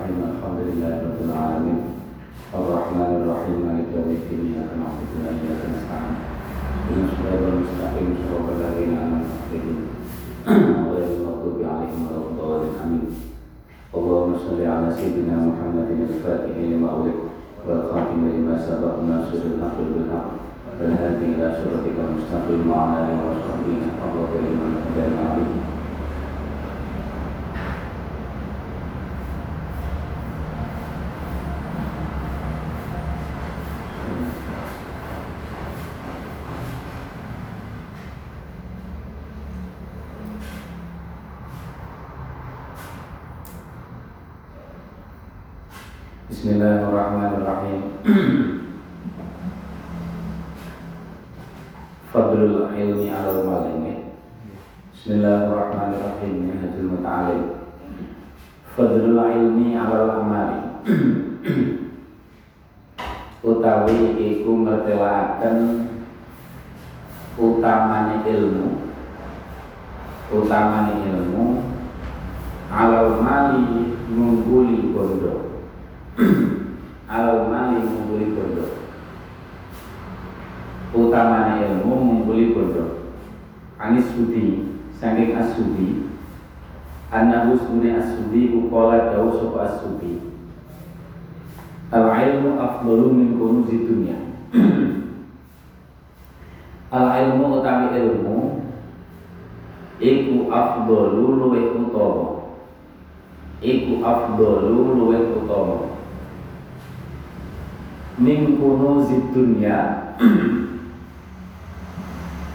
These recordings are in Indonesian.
الرحيم الحمد لله رب العالمين. الرحمن الرحيم مالك يوم الدين إياك نعبد وإياك نستعين. اهدنا الصراط المستقيم صراط الذين أنعمت عليهم. غير المغضوب عليهم ولا الضالين آمين. اللهم صل على سيدنا محمد الفاتح لما أغلق والخاتم لما سبق ناصر الحق بالحق. والهادي إلى صراطك المستقيم وعلى آله وصحبه حق كلمة هدانا عليه Bismillahirrahmanirrahim. Fadlul ilmi ala malini Bismillahirrahmanirrahim. Minhajul muta'alim Fadlul ilmi ala amali. Utawi iku mertelakan Utamani ilmu. Utamani ilmu Alal mali Ngungguli bondo al mali mengguli bondo utamanya ilmu mengguli bondo anis sudi saking asudi anahu sunni asudi ukola jauh sopa asudi al ilmu afdalu min kunuzi dunia. Al ilmu utami ilmu iku afdalu luwih utama. Iku afdalu luwih utama min kunuzid dunya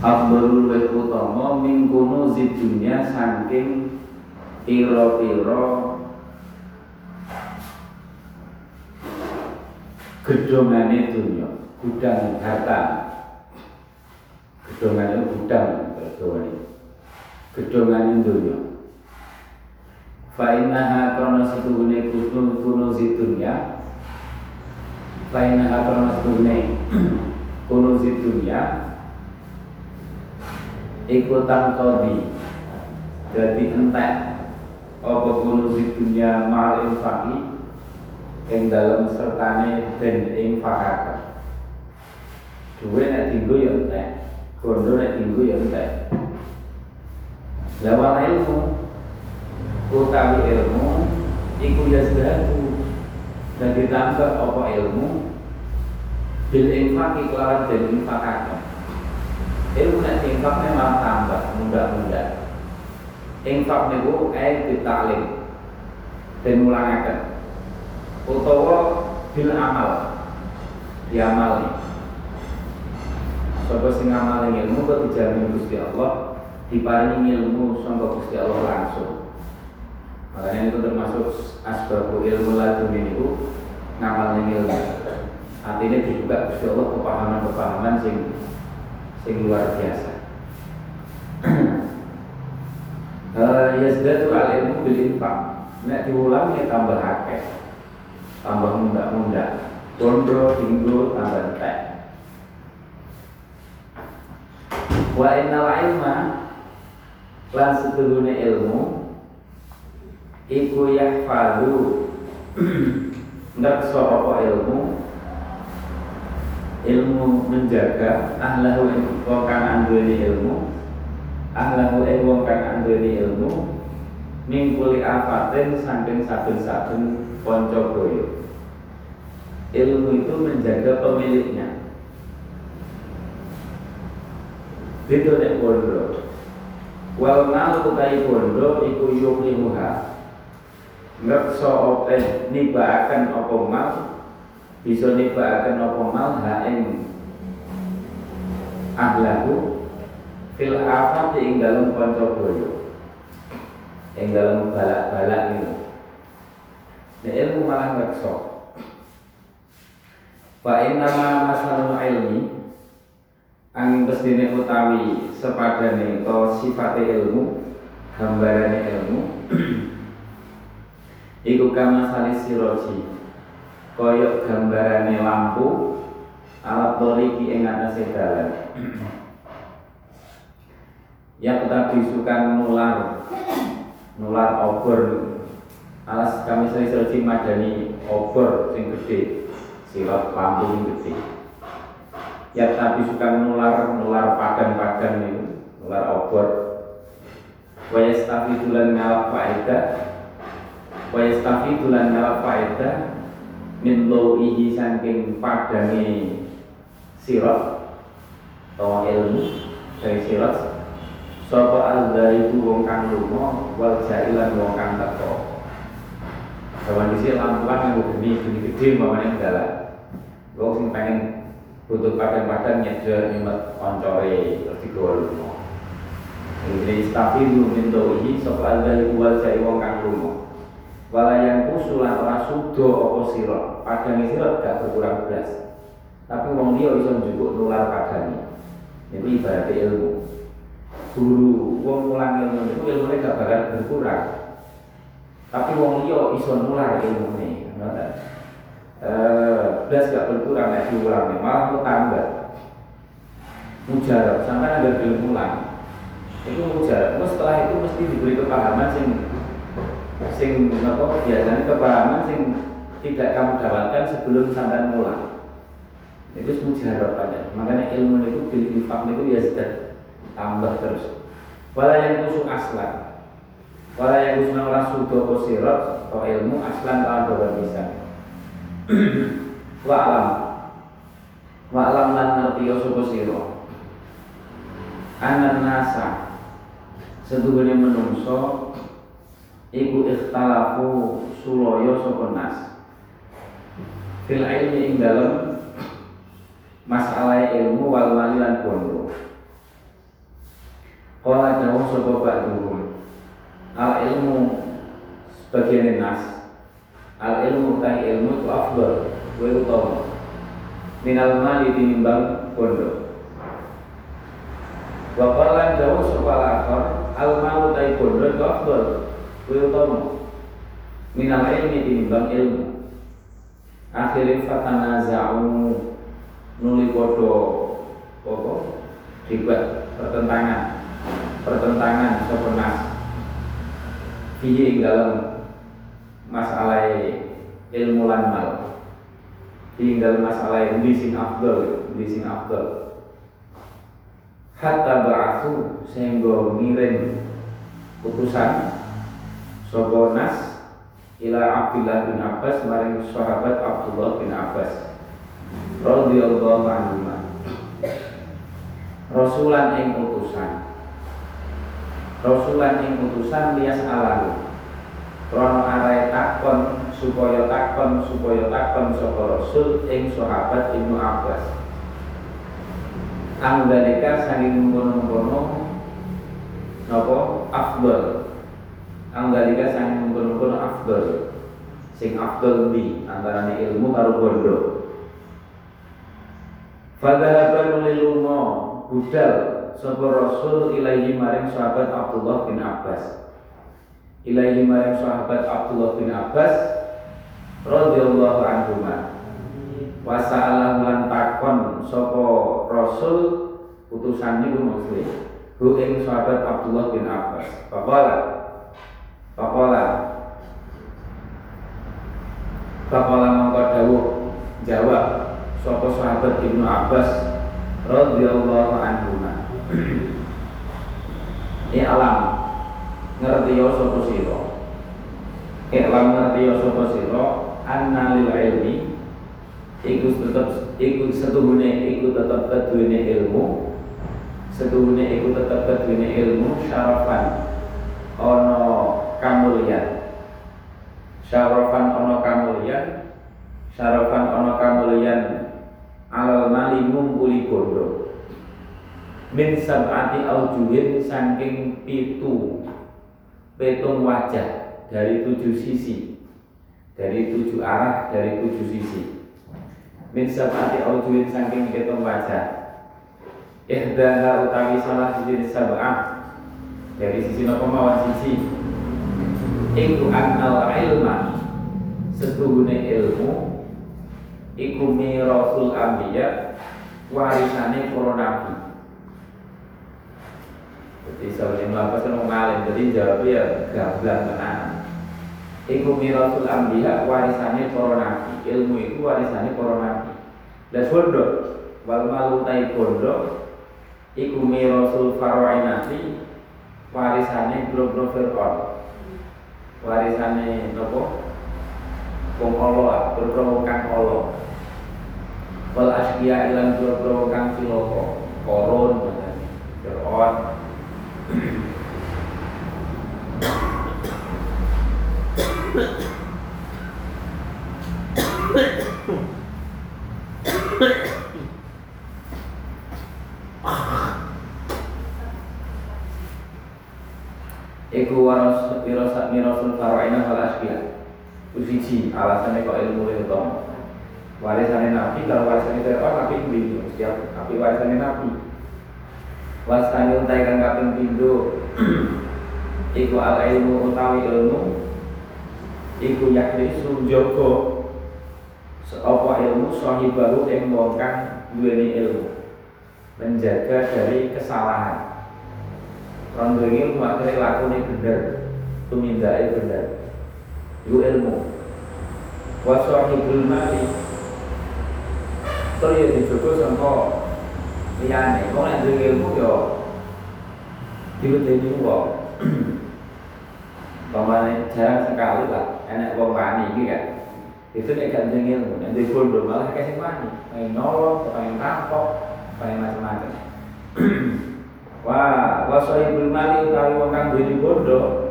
afdalul wa utama min kunuzid dunya saking pira-pira gedongane dunya gudang harta. Gedongane gudang gedongane gedongane dunya fa innaha kana setuhune kunuzid dunya Akrama sunne kunuzi dunia ikutan kodi jadi entek. Apa kunuzi dunia mal infaki yang dalam sertane dan infakaka duwe nek tinggu ya entek. Gondo nek tinggu ya entek. Lawan ilmu utawi ilmu iku ya dan ditambah apa ilmu? Bil infak kelawan dan infakakan ilmu nek infak memang tambah mudah-mudah infak niku eh ditalim dan ulangaken utawa bil amal diamal Sopo sing ngamal ilmu kok dijamin Gusti Allah? Diparingi ilmu sangka Gusti Allah langsung Makanya itu termasuk asbabul ilmu ladun itu ngamal ilmu. Artinya dibuka Gusti Allah kepahaman-kepahaman sing sing luar biasa. Uh, Yazdatu al ilmu bil infak. Nek diulang ya tambah akeh. Tambah munda-munda. Bondo, dinggo, tambah entek. Wa innal ilma lan setuhune ilmu iku yahfadu ngerso apa ilmu. Ilmu menjaga ahlahu wong kang anduweni ilmu. Ahlahu ing wong kang anduweni ilmu. Mingkuli afatin saking saben-saben ponco boyo ilmu itu menjaga pemiliknya. Itu nek bondo. Wal mal utai bondo iku yuhlimuha ngerso open nibaaken apa mal? Bisa nibaaken apa mal? Ha ing ahlahu fil afat ing dalem kanca boyo ing dalem balak-balak niku. Nek ilmu malah ngerso. Fa inna ma masalul ilmi ang bestine utawi sepadane to sifate ilmu gambarane ilmu Iku kama salis siroji. Koyok gambarane lampu Alat toriki ing atase dalan. Ya tetapi sukan nular Nular obor. Alas kami sering madani obor sing gede sirat lampu sing gede ya tapi suka nular nular padan-padan itu nular obor. Wa yastafidulan ngalap faedah wa yastafidulan ngalap faedah min ihi saking padane sirat atau ilmu dari sirat sapa al-dhaibu wong kang lunga wal jailan wong kang teko Kawan di sini lampuan yang gede, gede gede, mamanya dalam. Gue sing pengen butuh padan-padan nyejer nyemet koncore terus digawa. Jadi tapi lu minto ini soal dari buat saya wong kang lunga. Walayan kusulan ora sudo apa sira, padane sira gak berkurang belas. Tapi wong liya iso njupuk nular padane. Itu ibarat ilmu. Guru wong mulang ilmu itu ilmune gak bakal berkurang tapi wong liya iso nular ilmune ngoten eh belas gak berkurang nek diulangi malah tambah mujarab sampai ada belum pulang itu mujarab setelah itu mesti diberi kepahaman sing sing apa biasanya kepahaman sing tidak kamu dapatkan sebelum sampai mulai itu mujarab aja makanya ilmu itu bil infak itu ya sudah tambah terus walau yang kusuk aslan Wala yang usna ora sudo sirat atau ilmu aslan lawan dua bisa. Wa alam. Wa alam lan ngerti sira. Anan nasa seduhune menungso iku ikhtalafu suloyo sapa nas. Fil ilmi ing dalem masalah ilmu wal mali lan bondo. Kala dawuh sapa ba'duhum al ilmu sebagian nas. Al ilmu kai ilmu itu afdol gue utama. Minal mali tinimbang bondo Wapalan jauh soal akor al malu tai bondo itu afdol utama. Minal ilmi tinimbang ilmu. Akhirnya fatana za'u nuli bodo apa dibuat pertentangan. Pertentangan sopenas fihi ing dalam masalah ilmu lan mal dalam masalah afdal endi sing afdal hatta ba'athu sehingga ngirim putusan sapa ila Abdullah bin Abbas maring sahabat Abdullah bin Abbas. Radhiyallahu anhu Rasulan ing utusan. Rasulan ing utusan lias alam Krono arai takon supaya takon supaya takon sapa Rasul ing sahabat Ibnu Abbas. Anggalika saking mengkono-mengkono Napa afdal Anggalika saking mengkono-mengkono afdal Sing afdal di antaranya ilmu karo bondo. Fadhahaban lilungo budal. Sapa Rasul ilaihi maring sahabat Abdullah bin Abbas. Ilaihi maring sahabat Abdullah bin Abbas radhiyallahu anhu. Wa sa'alahu lan takon sapa Rasul utusan niku maksudnya hu ing sahabat Abdullah bin Abbas. Faqala Faqala Faqala mangko dawuh jawab sapa sahabat Ibnu Abbas radhiyallahu anhu? Ini alam ngerti yo sapa sira? Alam ngerti yo sapa sira? Anna lil ilmi iku tetep iku setuhune iku tetep keduwene ilmu setuhune iku tetep keduwene ilmu syarafan. Ana kamulyan syarafan ana kamulyan syarafan ana kamulyan alal mali ngumpuli bondo. Min sab'ati aujuhin saking pitu petung wajah dari tujuh sisi dari tujuh arah dari tujuh sisi. Min sab'ati aujuhin saking petung wajah. Ihdaha utawi salah sisi sab'ah dari sisi nopo mawon sisi iku annal ilma setuhune ilmu iku mirasul anbiya warisane para nabi jadi sebagai melapas kan ngalim, jadi jawabnya ya gablang tenan. Iku mirasul ambiya warisane para nabi. Ilmu iku warisane para nabi. Dan bondo wal malu tai bondo iku mirasul farainati warisane bro-bro Fir'aun. Warisane nopo? Wong Allah, kang Allah. Wal asbiya ilan kang ciloko. Korun, Fir'aun. Faraina wal asbiya. Usiji alasannya kok ilmu itu Warisannya Nabi, kalau warisannya Fir'aun Nabi bingung setiap tapi warisannya Nabi. Wasani untaikan kaping pindo Iku al ilmu utawi ilmu. Iku yakrisu joko seapa ilmu sahibahu ing wong kang duweni ilmu. Menjaga dari kesalahan. Rondo ilmu akhirnya lakune bener tumindake bener itu ilmu wa sahibul mali terus ya dijogo sangka liyane wong nek duwe ilmu yo diwedeni wong Pemane jarang sekali lah enak wong wani iki kan. Itu nek gak jeneng ilmu, nek bondo malah kasih wani, pengen nolong, pengen rampok, pengen macam-macam. Wah, wa sahibul mali utawi wong kang duweni bondo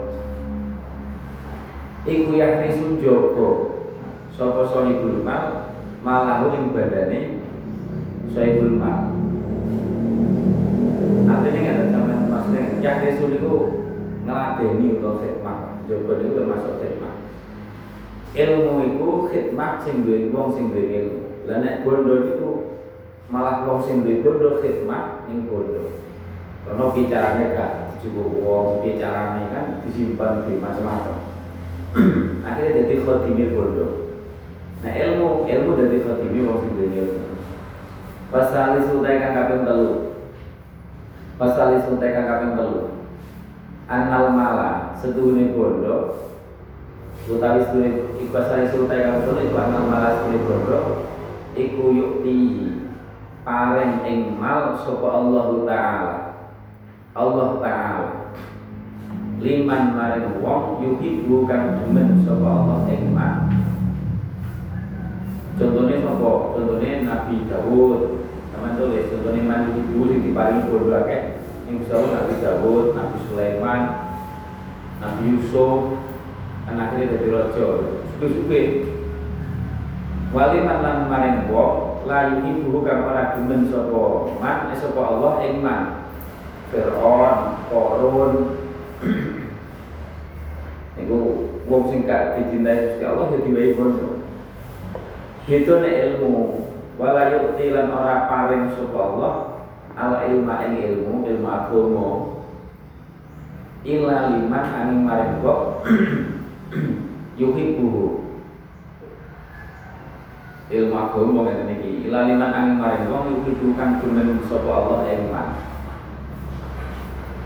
iku yakni joko. Sapa sahibul mal malahu ing badane sahibul mal. Artinya nggak ada sama maksudnya yakni itu ngeladeni utawa khidmat. Joko itu termasuk khidmat ilmu itu khidmat sing duwe wong sing duwe ilmu. Bondo itu malah wong sing duwe bondo khidmat ning bondo. Karena bicaranya gak cukup wong bicaranya kan disimpan di macam-macam. Akhirnya jadi khotimir bondo. Nah ilmu ilmu jadi khotimir wong sing duwe. Pasal sultai kang kaping telu. Pasal sultai kang kaping telu. Anal mala seduhune bondo utawi sedune iku asale sultai kang telu iku amal malas sedune bondo iku yukti paling ing mal sapa Allah taala Allah taala liman maring wong yuhibbu kang demen sapa Allah ing mal contohnya sapa? Contohnya Nabi Dawud. Sama tulis contohnya man yuhibbu sing diparingi bondo akeh. Ing Nabi Dawud Nabi Sulaiman Nabi Yusuf akhirnya jadi rojo suke-suke wali man lan maring wong la yuhibu kang ora demen sapa man eh sapa Allah ing man. Fir'aun, Korun wong sing gak dicintai Gusti Allah ya diwai bondo. Itu nek ilmu. Wala yu'ti lan ora paring sapa Allah al ilma ing ilmu ilmu agama. Illa liman aning maring kok yuhibbuhu. Ilmu agama ngeten iki ila liman angin maring wong yuhibbu kang demen sapa Allah iman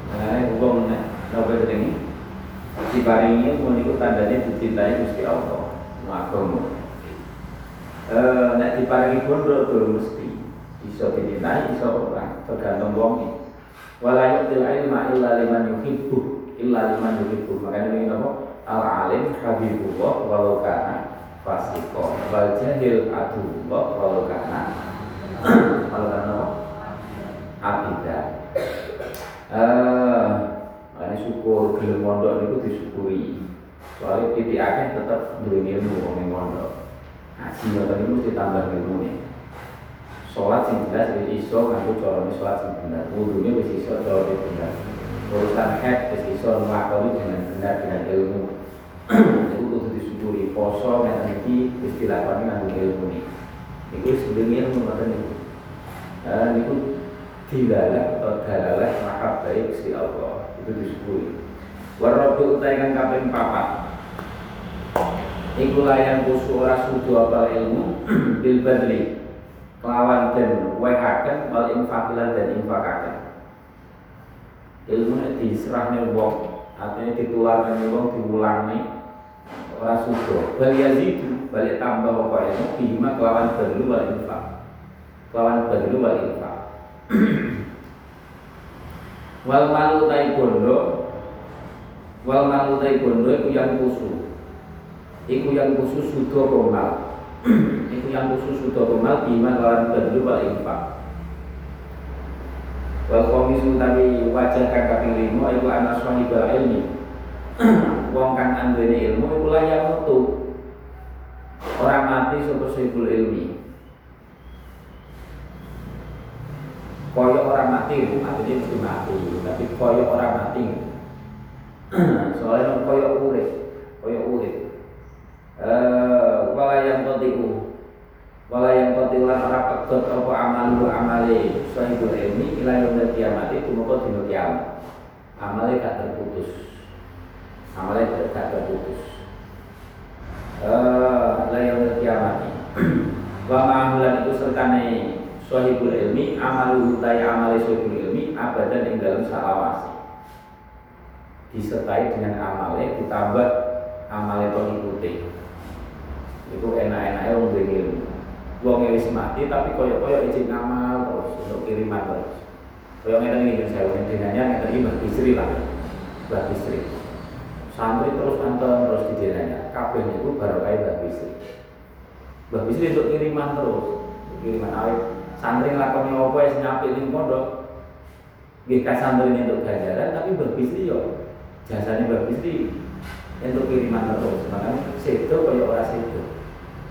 Nah, wong nek napa jenenge diparingi ilmu niku tandane dicintai Gusti Allah agama eh nek diparingi bondo durung mesti iso dicintai iso ora tergantung wong wala yu'til ilma illa liman yuhibbu illa liman yuhibbu. Makanya ini napa al alim habibullah walau kana fasiko wal jahil adullah walau kana walau kana abida eh ini syukur gelem mondok niku disyukuri. Soalnya titik akeh tetap duwe ilmu wong ning mondok. Ngaji ngoten niku mesti tambah ilmune sholat sing jelas wis iso nganggo carane sholat sing bener. Wudune wis iso carane bener. Urusan head wis iso nglakoni dengan benar dengan ilmu. Itu kudu disyukuri. Poso ngeten iki wis dilakoni nganggo ilmu iki iku sebenarnya ilmu ngoten niku. Niku dilalah atau dalalah mahabbah Gusti Allah. Itu disyukuri warabu utai kang kaping papat iku layan kusu ora sudu apal ilmu bil badli kelawan dan wehaken wal infakilan dan infakaken ilmu diserahne wong artinya ditularne wong diulangi Ora sudo. Bal yazidu balik tambah apa ilmu bima kelawan badlu wal infak. Kelawan badlu wal infak. wal malu tai bondo wal malu tai bondo iku yang kusu. Iku yang khusus sudo romal. iku yang khusus sudo romal bima kelawan badlu wal infak. Wal komisu wajah kang kaping lima iku ana sahibul ilmi. Wong kang anduweni ilmu iku layak metu. Ora mati sapa sahibul ilmi. Koyo orang mati, artinya mesti mati, tapi koyo orang mati. Soalnya koyo urip, koyo urip. Eh, wala yang tadiku wala yang kotilan ora pegot apa amalu amale sahibul ilmi ila yaumil kiamat itu moko dina kiamat. Amale gak terputus. Amale gak terputus. Eh la yaumil kiamat wa ma'amulan itu sertane sahibul ilmi amalu hutaya amale sahibul ilmi abadan ing dalam salawasi disertai dengan amale ditambah amale pengikuti itu enak-enaknya wong ilmu wong wis mati tapi koyo-koyo izin ngamal terus untuk kiriman terus. Koyo ngeten iki saya dengannya ngeten iki Mbah Bisri lah. Mbah Bisri. Santri terus nonton terus di dengannya. Kabeh niku baru kae Mbah Bisri. Mbah Bisri untuk kiriman terus. Kiriman awet santri nglakoni apa wis nyapik ning pondok. Nggih santri untuk ganjaran tapi Mbah Bisri yo jasane Mbah Bisri untuk kiriman terus. Makanya sedo koyo ora sedo.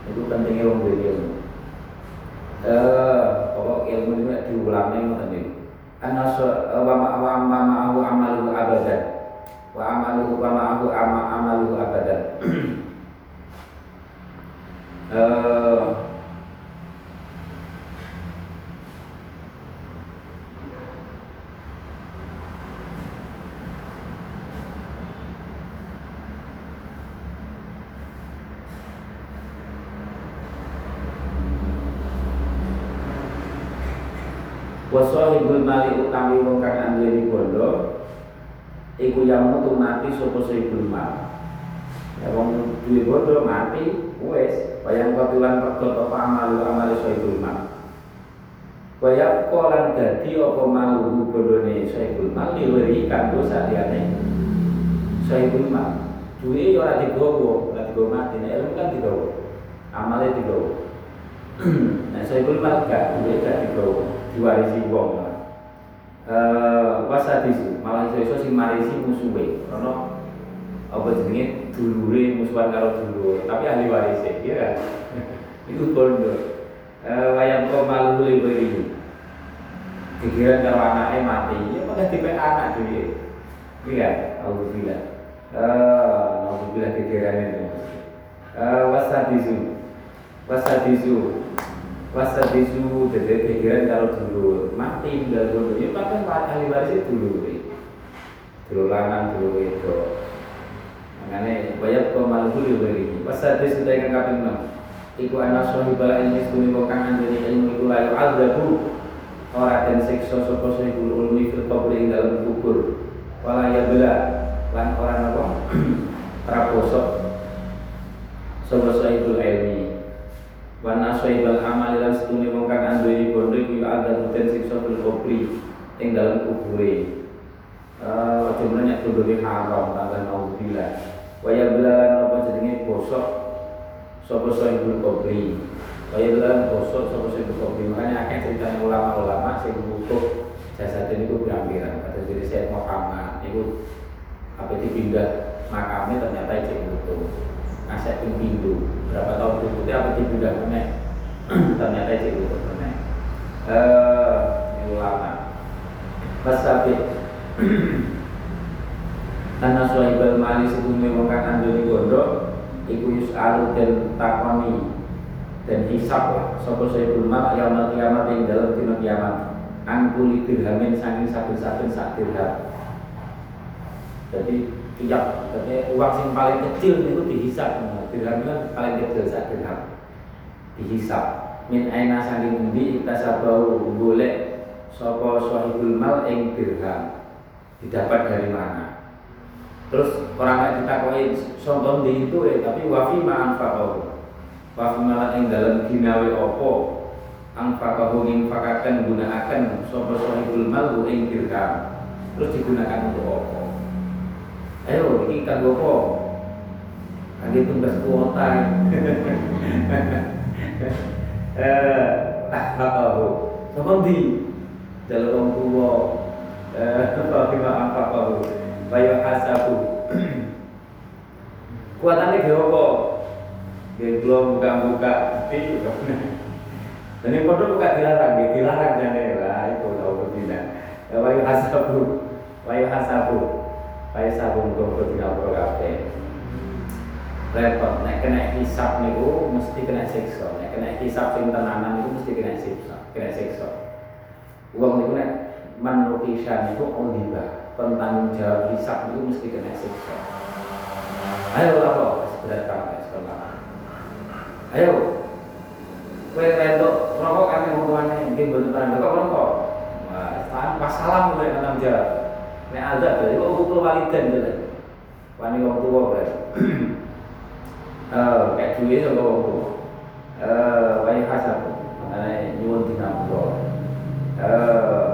Itu pentingnya wong duwe eh pokok ilmu ini diulangi ngoten niku ana eh, wa ma wa ma ma'ahu amalu abadan wa amalu wa ma'ahu amalu abadan eh mali utami wong kang anduweni bondo iku yang mutu mati sapa sahibul mal. Ya wong duwe bondo mati wis bayang ketulan perkot apa amalu amali sahibul mal. Kaya kolan dadi apa malu bondone sahibul mal liwiri kanggo saliyane sahibul mal. Duwe ora digowo, ora digowo mati, nek ilmu kan digowo. Amale digowo. Nah, sahibul mal gak duwe gak digowo diwarisi wong. Wasadisu malah iso-iso sing marisi musuhe. Ono apa jenenge dulure musuhan karo dulur, tapi ahli waris ya kan. Itu bondo. Eh wayang kok malu beri. Kegiatan karo anaknya mati, ya malah tipe anak dhewe. Iya, alhamdulillah. Eh, alhamdulillah kegiatan itu. Eh wasadisu. Wasadisu wasadisu jadi pikiran kalau dulu. Mati tinggal dulu. Ya bahkan ahli waris itu dulu dulu lanang dulu itu makanya banyak pemalu dulu ini wasadis kita yang kaping enam Iku anak sohibal ilmi stuni bokangan jadi ilmu iku layu azabu Orang dan seksa sopo sohibul ulmi fil kubri dalam kubur. Wala ya bela Lan orang apa? Trabosok Sopo sohibul ilmi wa nasaibal amal lan setune wong kang anduweni bondo iku ada muten siksa fil kubri ing dalem kubure. Eh menyak bondone haram tanggal naudzubillah wa ya belalan apa jenenge bosok sapa sahibul kubri wa ya belalan bosok sapa sahibul kubri makanya akeh ceritanya ulama-ulama sing butuh jasad ini ku pirang-pirang kata jadi Syekh Muhammad itu apa dipindah makamnya ternyata itu butuh ngasih ping pintu berapa tahun berikutnya pintu dah meneh ternyata itu untuk meneh eh ulama Fasabit Karena suhaibal mali sebelumnya wong kang andoni gondo Iku yus'alu dan takoni Dan hisap lah. Sopo suhaibul mal Yamal kiamat yang dalam dino kiamat. Angkuli dirhamin saking saben-saben sak dirham Jadi tiap jadi uang yang paling kecil itu dihisap dirham kan paling kecil saat dirham dihisap min aina saking endi iktasabau golek sapa sahibul mal ing dirham didapat dari mana Terus orang yang ditakoi sonton di itu eh tapi wafi ma anfaqahu. Wafi malah ing dalam ginawe opo anfaqahu ing fakakan gunakan sapa sahibul mal ing dirham. Terus digunakan untuk opo? Ayo ini kan opo? Kali tugas kuota. Eh. Sonton di dalam orang tua eh wafi ma anfaqahu Bayu hasabu kuatannya dia apa? Dia belum buka-buka dan ini foto buka dilarang, dia dilarang jadi lah itu tahu. Ya bayu hasabu, bayu hasabu, bayu sabu untuk ketika berkafe. Repot, nek kena hisap niku mesti kena siksa. Nek kena hisap sing tenanan niku mesti kena siksa, kena siksa. Uang niku nek manukishan niku ondiba penanggung jawab hisap itu mesti kena siksa. Ayo apa? Berat kamu sekolah. Ayo. Kue rentok rokok kan hubungannya mungkin betul rokok rokok. Wah, pas salam mulai penanggung jawab. Nek tuh, itu hukum walidan tuh. Wani wong tua berarti. Eh, kayak duit sama wong tua. Eh, wani hasab. Makanya nyuwun dinamuro. Eh,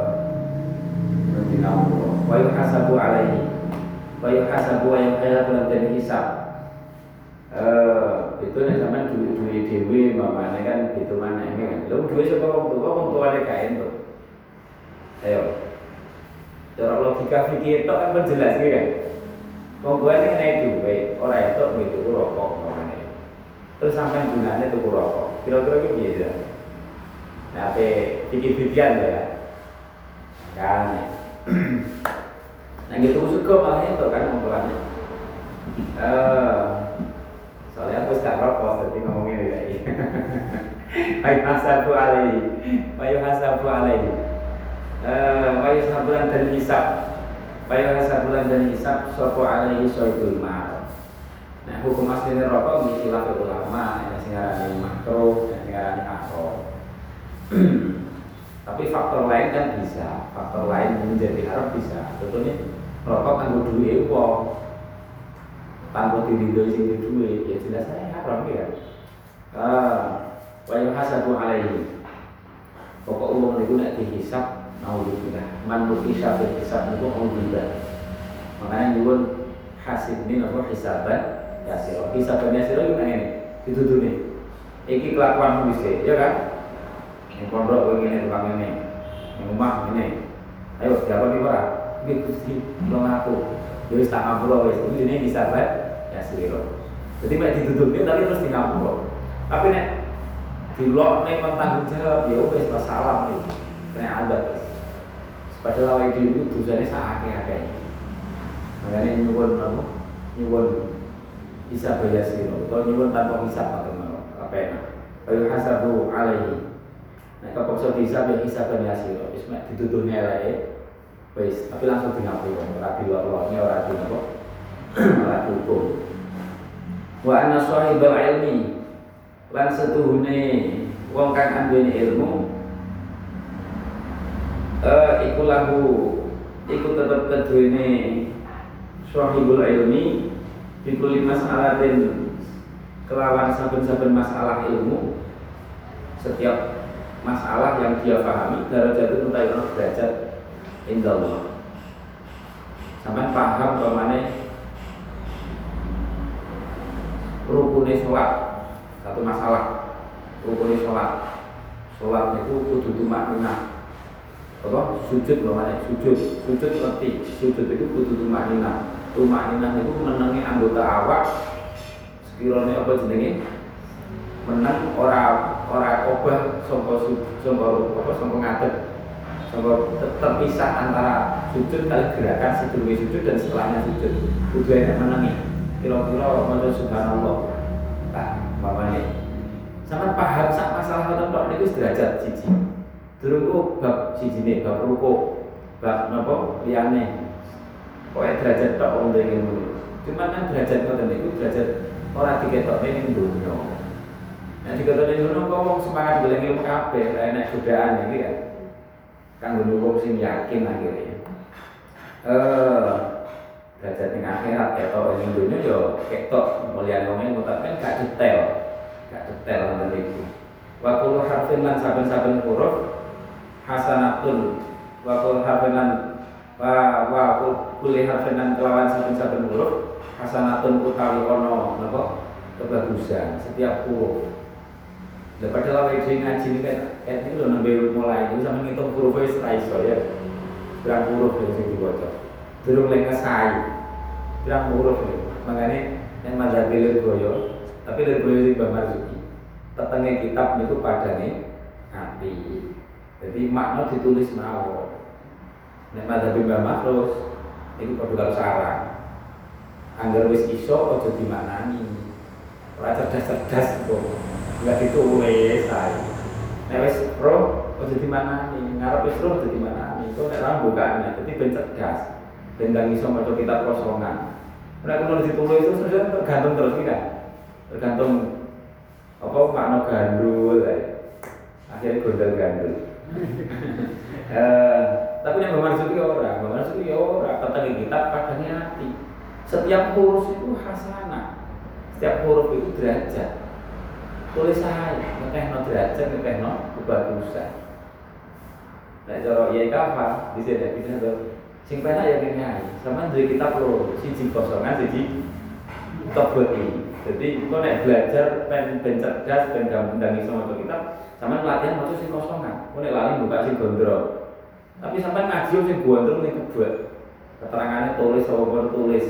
yuhasabu alaihi eh itu nek sampean duwe-duwe kan gitu mana ini kan lho duwe sapa wong tuwa wong gak entuk ayo cara logika fikih itu kan menjelas kan. Wong tuwa ini nek duwe ora entuk gitu rokok mamane terus sampean gunane tuku rokok. Kira-kira ki piye ya nah pe fikih-fikihan ya? Kan nah gitu suka malah itu kan ngomongnya eh soalnya aku sekarang rokok jadi ngomongin lagi Bayu hasabu alaihi. Bayu hasabu alaihi Bayu sabulan dan hisab Bayu hasabulan dan hisab Sopo alaihi soibul mal Nah hukum aslinya rokok Mikilah ulama Yang singarani makro Yang singarani akro Tapi faktor lain kan bisa, faktor lain menjadi haram bisa. Contohnya rokok kan duit uang, tanpa diri sing duit, ya jelas saya haram ya. Ah, wa yuhasabu alaihi. Pokok uang itu nak dihisap, juga. Man hisab hisab itu juga. Makanya nyuwun hasib ini nopo hisaban yasir. Hisaban yasir itu nang ini, dituduh nih. Iki kelakuan bisa, ya kan? Yang pondok begini tukang ini, yang rumah ini. Ayo siapa nih pak? Ini gusti belum aku. Jadi tak ngapur wes. Ini bisa pak? Ya seliro. Jadi mek ditutupin tadi terus di ngapur. Tapi nek di lock nih tanggung jawab ya wes masalah nih. Nek ada. Padahal awal itu dosanya sangat akeh Makanya nyuwun apa? Nyuwun bisa bayar siro. Kalau nyuwun tanpa hisap atau apa enak. Ayo hasabu alaihi Nah, kepaksa bisa ya hisaban yasiro, wis mek dituduhne eleke. Wis, tapi langsung di ngapi wong, ora di luar-luarnya ora di napa? Ora hukum. Wa anna sahibal ilmi lan setuhune wong kang anduweni ilmu eh iku lahu iku tetep keduwene sahibul ilmi bikuli mas'alatin kelawan saben-saben masalah ilmu setiap masalah yang dia pahami darajat itu ono derajat Allah sampai paham bagaimana rukunnya sholat satu masalah rukunnya sholat. Sholat itu kudu tumak apa? Sujud bagaimana sujud. Sujud ngerti. Sujud itu kudu tumak nina tumak nina itu menangi anggota awak. Sekiranya apa jenenge? Menang orang orang obah sangka sangka apa sangka ngadeg. Sangka terpisah antara sujud kali gerakan sebelum sujud dan setelahnya sujud. Kudu enak menangi kira-kira maca subhanallah. Tak mamane sama paham sak masalah ngoten niku derajat siji durung bab sijine bab ruku bab napa liyane. Pokoke derajat tok wong ilmu cuman kan derajat ngoten niku derajat ora diketokne ning Nah dikatakan ini ngono kok wong semangat golek ilmu kabeh, lah enak godaan iki kan. Kanggo wong sing yakin akhirnya. Eh derajat ning akhirat ketok ning dunya yo ketok mulyane wong tapi kan gak detail. Gak detail ngoten iku wa kullu harfin lan saben-saben huruf hasanatun wa kullu harfin lan wa wa kulli harfin lan kelawan saben-saben huruf hasanatun utawi ono napa? Kebagusan setiap huruf. Lah padahal awake dhewe ngaji ini kan ini lho nembe mulai. Itu sama ngitung huruf wis ra iso ya. Berang huruf yang sing dibaca. Durung lek ngesai. Bilang huruf makanya yang mazhab Lirboyo tapi Lirboyo di Mbak Marzuki petengnya kitab itu pada nih hati jadi makna ditulis mau yang mazhab Mbak Makros itu pada kalau sarang. Anggar wis iso ojo dimaknani. Ora cerdas-cerdas kok enggak ditulis saya nek wis pro ojo dimaknani. Ngarep wis pro ojo dimaknani. Itu nek rambukane jadi ben cerdas. Ben iso maca kitab kosongan. Nah kalau ditulis itu sudah tergantung terus kan, tergantung apa makna gandul, ya. akhirnya gondol gandul. eh, tapi yang memasuki orang, memasuki orang, kata kita padanya hati. Setiap huruf itu hasanah, setiap huruf itu derajat. Tulis saya, no derajat, no kebagusan. Nah, cara iya kapan, bisa ada bisa sing penak ya kene sama duwe kitab loro siji kosongan siji tebel jadi kok nek belajar pen ben cerdas ben gampang iso sama latihan maca sing kosongan. Nek lali buka sing gondrong. Tapi sampai ngaji sing gondrong ning kebet keterangannya tulis apa tulis.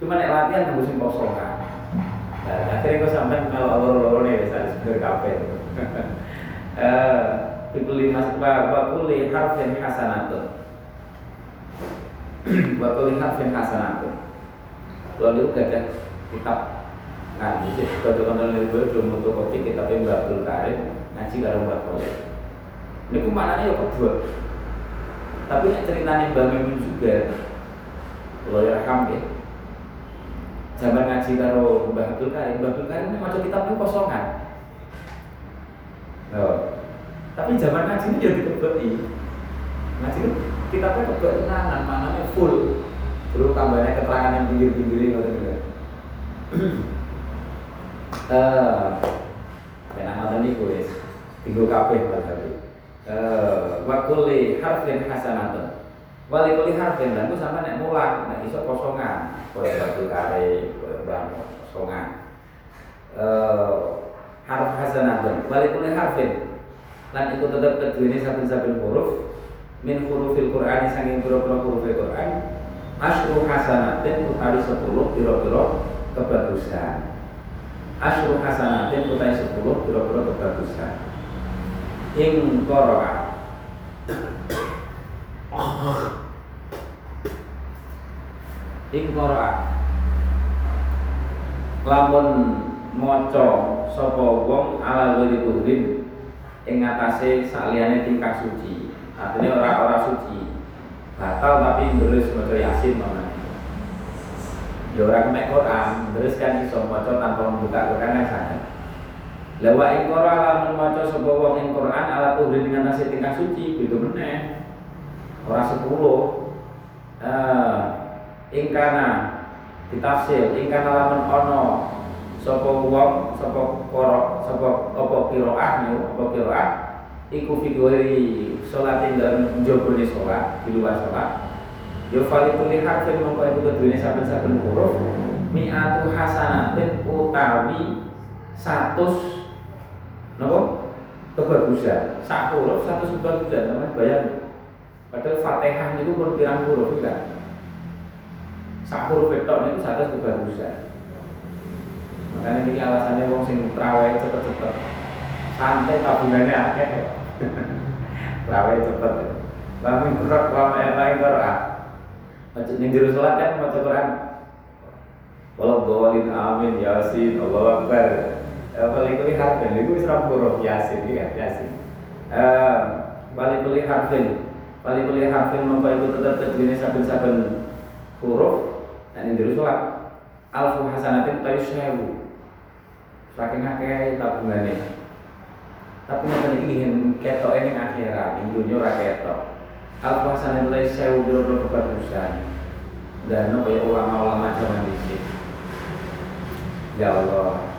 Cuma nek latihan nganggo sing kosongan. Nah, akhirnya kok sampai kalau loro-loro nih bisa disebut kafe Bikuli mas bakuli harfin hasanatun. Kulli harfin hasanatun. Kalau itu gak ada kitab ngaji sih kalau kalau dari gue belum untuk kopi kitab yang Abdul Karim ngaji karo Mbak Kolek ini ku maknanya ya kedua. Tapi yang ceritanya Mbak Mimun juga kalau ya ham ya. Zaman ngaji karo Mbak Abdul Karim Mbak Abdul Karim ini macam kitabnya kosongan. Oh. tapi zaman ngaji ini jadi kebeti ngaji itu kitabnya kebenaran maknanya full. Perlu tambahnya keterangan yang pinggir-pinggir ini ngoten juga eh ben ngoten niku wis tinggal kabeh tadi. Eh wa kulli harfin hasanatun. Wali kulli harfin lan ku sampe nek mulang nek iso kosongan. Kaya batu kare kaya bang kosongan. Eh harf hasanatun. Wali kulli harfin. Lan iku tetep keduwene saben-saben huruf. Min hurufil Qur'an sanging pira-pira huruf Qur'an. Asyru hasanatin utawi 10 pira-pira kebagusan asyru hasanatin utawi 10 pira-pira kebagusan. Ing qara'a ing qara'a lamun maca sapa wong ala ghairi udhrin ing ngatasé saliyane tingkah suci. Artinya orang-orang suci. Batal tapi terus maca yasin mana ya orang kemek Quran terus kan iso maca tanpa membuka Quran yang sana Lawa ing Quran lamun maca sapa wong ing Quran ala tuhri dengan nasi tingkah suci itu meneh. Ora sepuluh. Eh ing kana ditafsir ing kana lamun ono sapa wong sapa korok sapa apa qiraah apa qiraah iku figuri sholat yang dalam jobone sholat di luar sholat yo fali kulli harfin mongko iku kedune saben-saben huruf. Mi'atu hasanatin utawi 100 napa? Kebagusan. Sak huruf satu kebagusan namanya bayang padahal Fatihah itu pun pirang huruf kan sak huruf itu itu satu kebagusan. Makanya ini alasannya wong sing terawih cepet-cepet. Santai tabungannya akeh. Rawe cepet. Kurang lama yang lain Quran. Macam yang juru sholat kan baca Quran. Walau bawalin amin yasin Allah akbar. Balik kuli harfin, itu bisa huruf yasin, ya yasin. Balik kuli harfin, balik kuli harfin mampu itu tetap terdiri saben-saben huruf dan yang juru sholat. Alfu hasanatin tayu sewu. Saking akeh tabungannya tapi nanti ingin ketok ini akhirat dunia ora ketok al puasa mulai sewu biro kebagusan dan kaya ulama-ulama zaman dhisik. Ya Allah.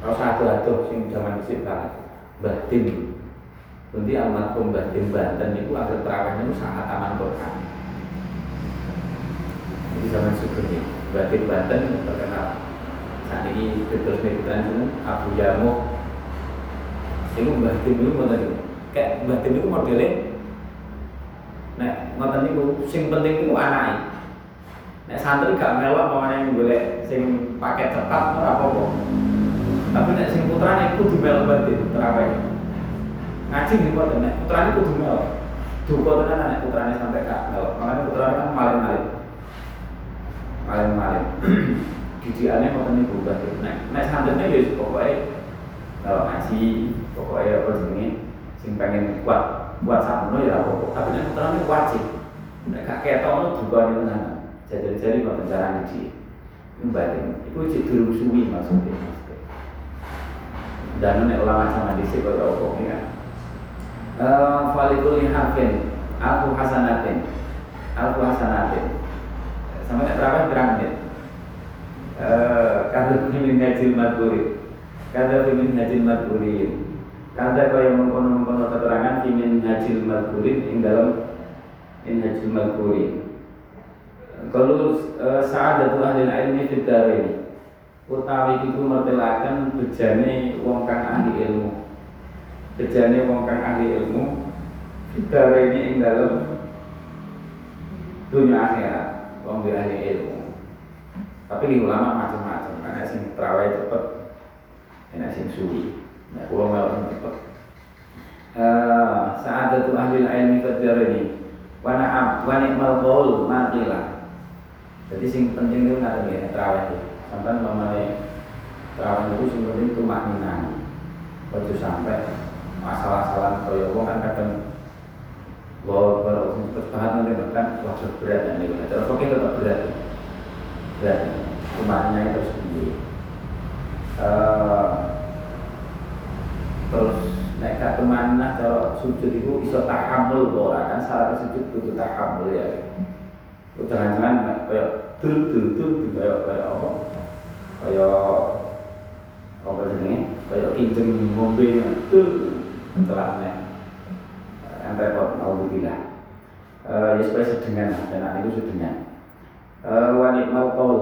Kalau satu atuh sing zaman dhisik banget. Mbah Tim. Nanti almarhum Mbah Tim Banten itu akhir terawihnya itu sangat aman Quran. Jadi zaman sebelumnya Mbah Tim Banten terkenal. Saat ini terus itu Abu Yamuh. Itu Mbah Tim itu mau kayak Mbah Tim itu modelnya Nek ngoten niku sing penting niku anake. Nek santri gak melok pamane golek sing paket tetap ora apa-apa. Tapi nek sing putrane kudu melok batin terawih. Ngaji nih kok nek putrane kudu melok. Duka tenan nek putrane sampai gak melok. Makanya putrane kan maling-maling. Maling-maling. Didikane ngoten niku batin. Nek nek santrine ya pokoke kalau ngaji, pokoknya apa jenenge sing pengen kuat buat sakmono ya apa tapi nek ini wajib. Nek ketok ngono dukane tenan jajal-jali kok cara iki batin itu cek durung suwi maksudnya dan nek ulama sama di sini kaya apa ya? Eh falikul hafin alfu hasanatin. Alfu hasanatin. Sama nek berapa? Berapa menit? Eh kada min hajil madhuri kada min hajil madhuri Kata kaya mengkono-mengkono keterangan Imin hajil madhurin Yang dalam In hajil madhurin Kalau e, sa'adatu ahli ilmi ini Utawi itu mertelakan bejane wong kang ahli ilmu. Bejane wong kang ahli ilmu ini yang dalam Dunia akhirat Wong ahli ilmu. Tapi di ulama macam-macam Karena sing terawai cepet Enak sing suwi Nah, melok cepat. Saat itu ahli ilmi kerja ini, wana am, wana imal qaul matilah. Jadi sing penting itu nggak ya terawih itu. Sampai mamane terawih itu sing penting itu makninan. Ojo sampai masalah-masalah kaya wong kan kadang Wah, kalau terus bahan nanti bahkan wah berat dan ini. Terus oke tetap berat, berat. Rumahnya itu sendiri terus nek gak ke mana kalau sujud itu bisa tahamul ora kan salah sujud butuh tahamul ya. Jangan-jangan kayak dul dul dul kayak kayak apa? Kayak apa ini kayak kinceng ngombe dul setelah nek. Yang repot alhamdulillah uh, ya supaya sedengan dan itu sedengan. Uh, wanikmal kaul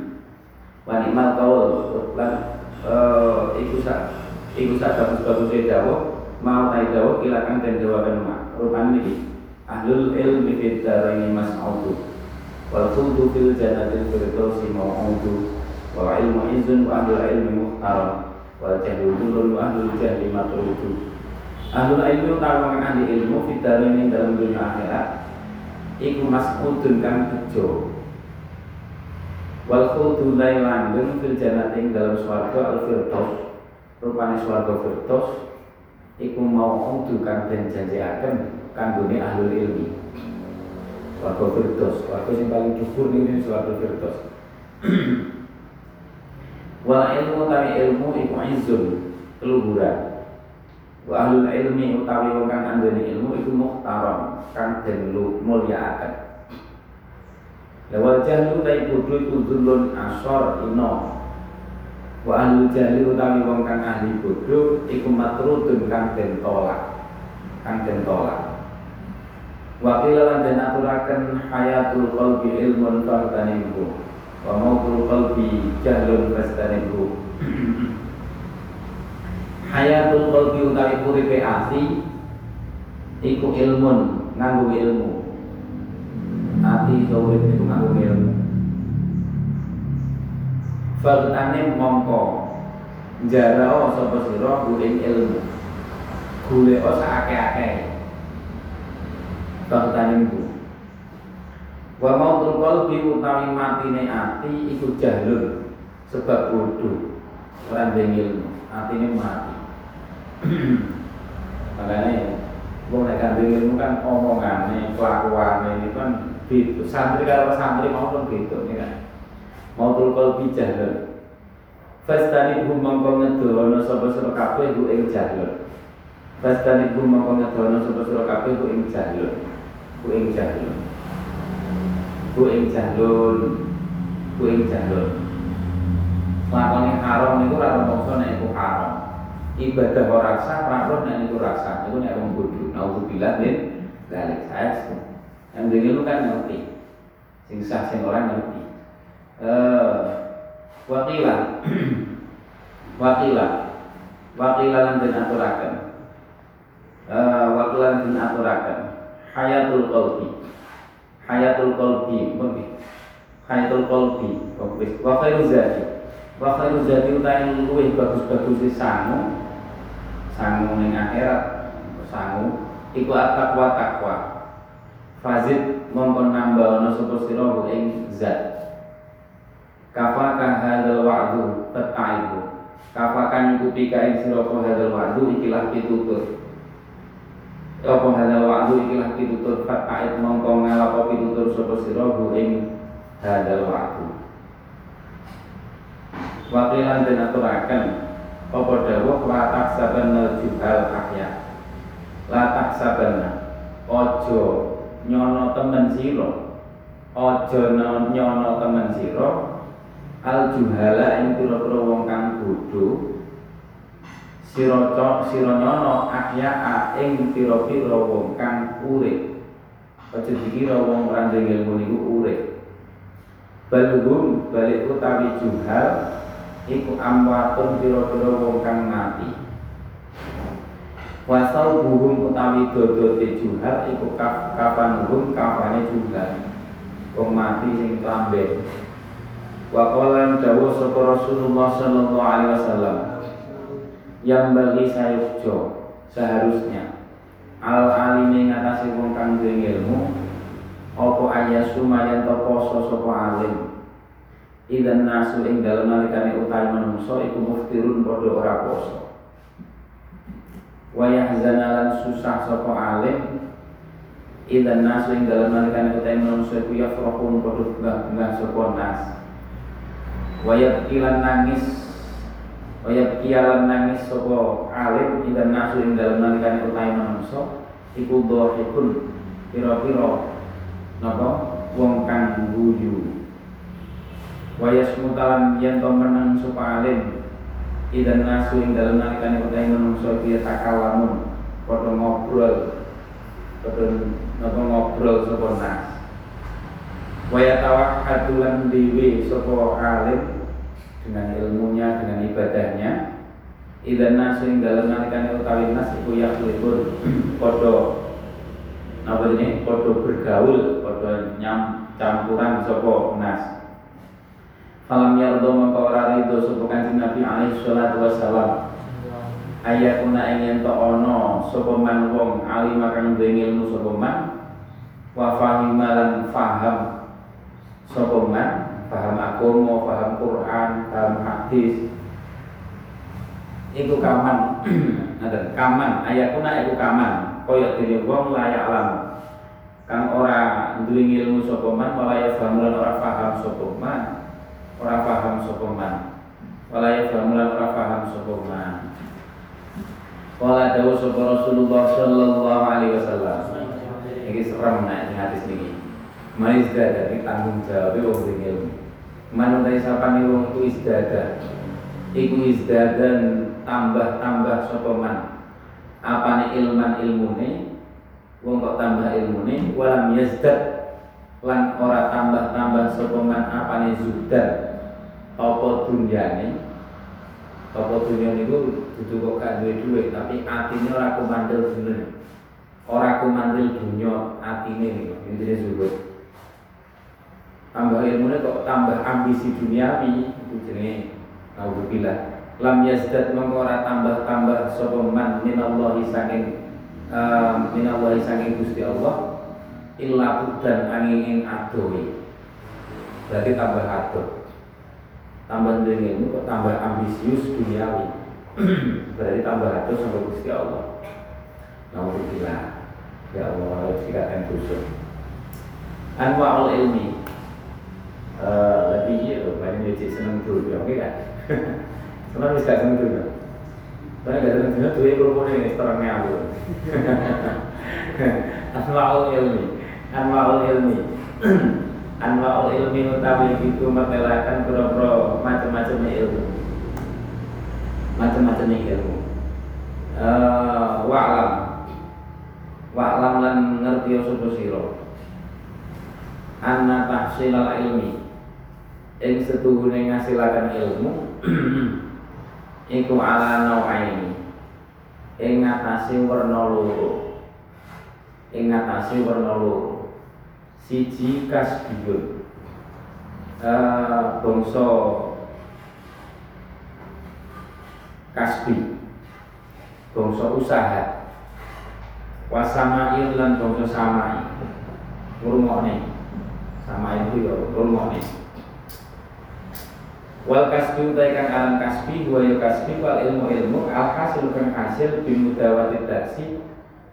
wanikmal kaul lan uh, iku Iku sak bagus-bagusnya dawa Mau naik dawa kilakan dan jawaban mak Rupan ini Ahlul ilmi fid ini mas audu Wal khuldu fil janatil firdausi mau'udu Wal ilmu izun wa ahlul ilmi muhtaram. Wal jahlu dulun wa ahlul jahli matrudu Ahlul ilmi utawa ahli ilmu fid ini dalam dunia akhirat Iku mas'udun kan bejo. Wal khuldu lai langgeng fil janatin dalam suarga al-firdaus rupane swarga firdaus iku mau udu kang den janjiaken kanggone ahlul ilmi. Swarga firdaus swarga sing paling dhuwur ning swarga firdaus wal ilmu utawi ilmu iku izun keluhuran. Wa ahlul ilmi utawi wong kang ilmu iku muhtaram kang den mulyakaken Lewat jahlu tai bodho iku zulun asor ino Wa ahli jahli utawi wong kang ahli bodho iku matrudun kang den tolak. Kang den tolak. Wa qila lan den aturaken hayatul qalbi ilmun fardanihu. Wa mautul qalbi jahlun fastanihu. hayatul qalbi utawi uripe ati iku ilmun nganggo ilmu. Ati urip iku nganggo ilmu. Faltane mongko jarao sapa sira ing ilmu. Golek sakake-ake. Faltane ku. Wa mautul qalbi utawi matine ati iku jahlun sebab bodoh. Ora ilmu, atine mati. Makanya wong nek kandung ilmu kan omongane, kelakuane itu kan beda. Santri kalau santri mau pun beda ya kan mautul qalbi jahlun Fastani bu mongko ngedono sapa sira kabeh ku ing jahlun Fastani bu mongko ngedono sapa sira kabeh ku ing jahlun ku ing jahlun ku ing jahlun ku ing jahlun lakoni haram niku ora rumangsa nek iku haram. Ibadah ora sah lakon nek niku rasa niku nek wong bodho. Naudzubillah min saya yang dulu kan ngerti. Sing sah sing ora ngerti wakila wakila wakila lan den aturaken. Eh wakila lan aturaken. Hayatul qalbi. Hayatul qalbi mungkin hayatul qalbi wa khairu zati. Wa khairu zati utahe luwih bagus-bagus sangu. Sangu ning akhirat. Sangu. Iku at-taqwa takwa fazid mongkon nambah ana sapa sira ing zat kafaka hadzal wa'du fataibu kafakan nyukupi ka ing sira hadzal wa'du ikilah pitutur. Apa hadal wa'du ikilah pitutur fata'id mongko ngalapa pitutur sapa sira ing hadal wa'du. Wakilan dan aturakan Apa dawuh latak sabanal juhal ahya. Latak sabana Ojo nyono temen siro Ojo nyono temen siro Al juhala ing pira-pira wong kang bodho sira sira nyono ahya ing pira-pira wong kang urip. Aja dikira wong randeng ilmu niku urip. Balik utawi juhal iku amwatun pira-pira wong kang mati. Wasau buhum utawi dodote juhal iku kapan buhum kafane juhal. Wong mati sing klamben wa qala dawu sapa Rasulullah sallallahu alaihi wasallam yang bagi sayukjo seharusnya al alimi ngatasi wong kang duwe ilmu apa ayasu mayan to poso sapa alim. Idan nasu ing dalem nalikane utahe manungsa iku muftirun padha ora poso. Wa yahzanalan susah sapa alim idan nasu ing dalem nalikane utahe manungsa iku yafrahun padha bangga sapa nas wa yabkilan nangis. Waya kialan nangis sopo alim Idan nasu ing dalam nalikan utai manungso Iku dohikun Piro-piro Napa? Wong kang guyu. Waya semutalan yen to menang sopo alim Idan nasu ing dalam nalikan utai manungso Dia takalamun Kodo ngobrol. Kodo Napa ngobrol sopo nas Waya tawak hadulan diwi sopo alim dengan ilmunya, dengan ibadahnya. Idan nasu dalam nalikan utawi nas iku yakulipun podo apa ini podo bergaul podo nyam campuran sopo nas. Falam yardo maka ora rido sopo kanjeng Nabi alaihi salatu wassalam. Ayakuna ingin to ono man wong alim ilmu sopo man wa fahimalan faham sopo man paham agama, paham Quran, paham hadis. Iku kaman, ada kaman, ayatuna iku kaman. Kaya dene wong layak lam. Kang ora duwe ilmu sapa man, wala ya ora paham sapa man. Ora paham sapa man. Wala ya ora paham sapa man. Wala dawu sapa Rasulullah sallallahu alaihi wasallam. Iki serem nek hadis niki. Manis dari tanggung jawab wong ilmu. Manutai sapani wong ku isdada iku tambah-tambah sokoman apane ilman ilmune? Wong kok tambah ilmune? Walam yazdad. Lan ora tambah-tambah sokoman apane zuhdan apa dunyane? Apa dunya niku dudu kok gak duwe duit tapi atine ora kumandel dunya ora kumandel dunya atine niku intine zuhud tambah ilmu kok tambah ambisi duniawi itu jenenge naudzubillah. Lam yazdad mengora tambah-tambah sapa man minallahi saking uh, minallahi saking Gusti Allah illa dan angin ing adohi berarti tambah adoh. Tambah ilmu kok tambah ambisius duniawi. Berarti tambah adoh sama Gusti Allah. Naudzubillah. Ya Allah tidak akan kusuk anwa'ul ilmi Lebih iya loh, dia cik seneng tuh, oke kan? Senang bisa seneng kan? Karena gak seneng tuh, tuh ya kerupuknya ini terangnya aku. Anwa'ul ilmi, anwa'ul ilmi. anwaul ilmi utawi itu mertelakan pura-pura macam-macam ilmu macam-macam ilmu uh, wa'lam wa'lam lan ngerti sapa sira anna tahsilal ilmi ing setuhune ngasilaken ilmu iku ala nau'aini. Ing ngatasi warna loro. Ing ngatasi loro. Siji kasbiyun uh, bangsa kasbi. Bangsa usaha. Wasamail lan bangsa samai. Ngurungokne sama itu ya ngurungokne wal kasbi utai kang aran kasbi wa ya kasbi wal ilmu ilmu al hasil kang hasil bimudawati daksi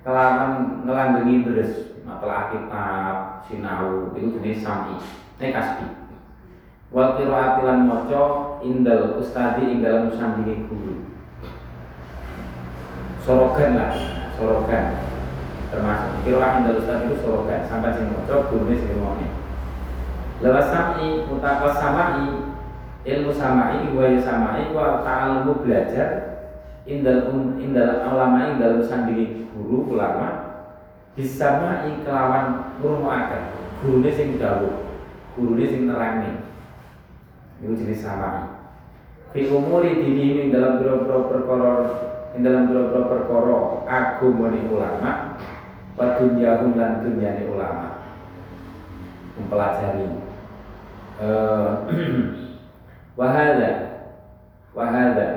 kelaman ngelanggengi deres masalah kitab sinau itu jenis sami ini kasbi. Wal qiraati lan maca indal ustadi ing dalam musandingi guru. Sorogan lah sorogan. Termasuk qiraat indal ustadi itu sorogan sampai sing maca gurune sing ngomongnya lewat sami utawa samai ilmu samai wa ya samai wa ta'allumu belajar. Indal um, indal ulama indal sandingi guru ulama. Bisa mai kelawan ngurungokaken gurune sing dawuh gurune sing nerangi itu jenis samai. Fi umuri dini ing dalam biro-biro perkara dalam biro-biro perkara agamane ulama wa dunyahum lan dunyane ulama. Mempelajari. Uh, wahada. Wahada.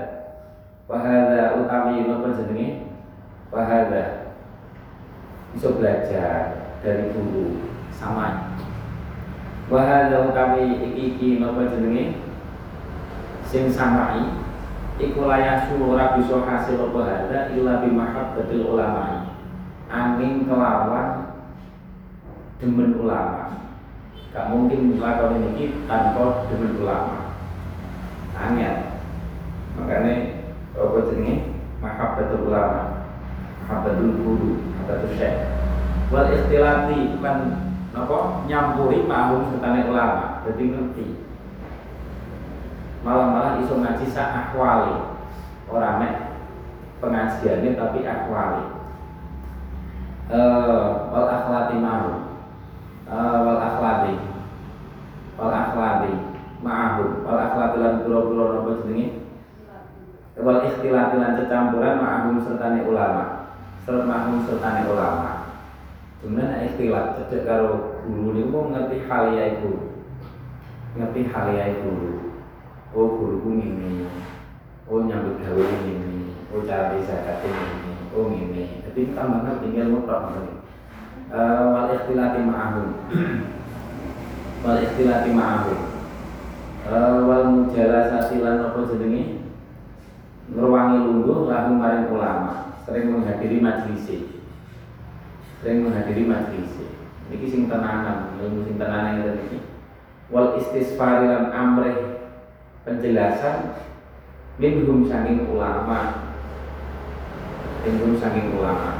Wahada utawi napa jenenge? Wahada. Bisa belajar dari guru. Sama. Wahada utawi iki iki napa jenenge? Sing samai. Iku layak ora bisa hasil apa hada illa bi mahabbatil ulama angin kelawan demen ulama. Gak mungkin melakukan ini tanpa demen ulama angel makanya apa jenenge? Mahabbatul ulama. Mahabbatul guru mahabbatul syekh. Wal istilati lan napa nyampuri mahum sertane ulama. Jadi ngerti. Malah-malah iso ngaji sak akwali ora mek pengajiannya tapi akwali eh wal akhlati mahum uh, wal akhlati. Wal akhlati ma'ahum wal akhlati lan pura-pura napa jenenge? Wal ikhtilati lan cecampuran ma'ahum sertane ulama. Serta ma'ahum sertane ulama. Cuman ikhtilat cecek karo guru niku mau ngerti hal ya iku? Ngerti hal ya iku? Oh guruku ngene. Oh nyambut gawe ngene. Oh cara bisa ngene. Oh ngene. Tapi tambah ngerti ilmu tok uh, wal ikhtilati ma'ahum wal ikhtilati ma'ahum wal mujalasati lan apa jenenge? Ngruwangi lungguh lahu maring ulama sering menghadiri majelis sering menghadiri majelis iki sing tenanan ilmu sing tenanan ngene iki. Wal istisfari lan amrih penjelasan minhum saking ulama. Minhum saking ulama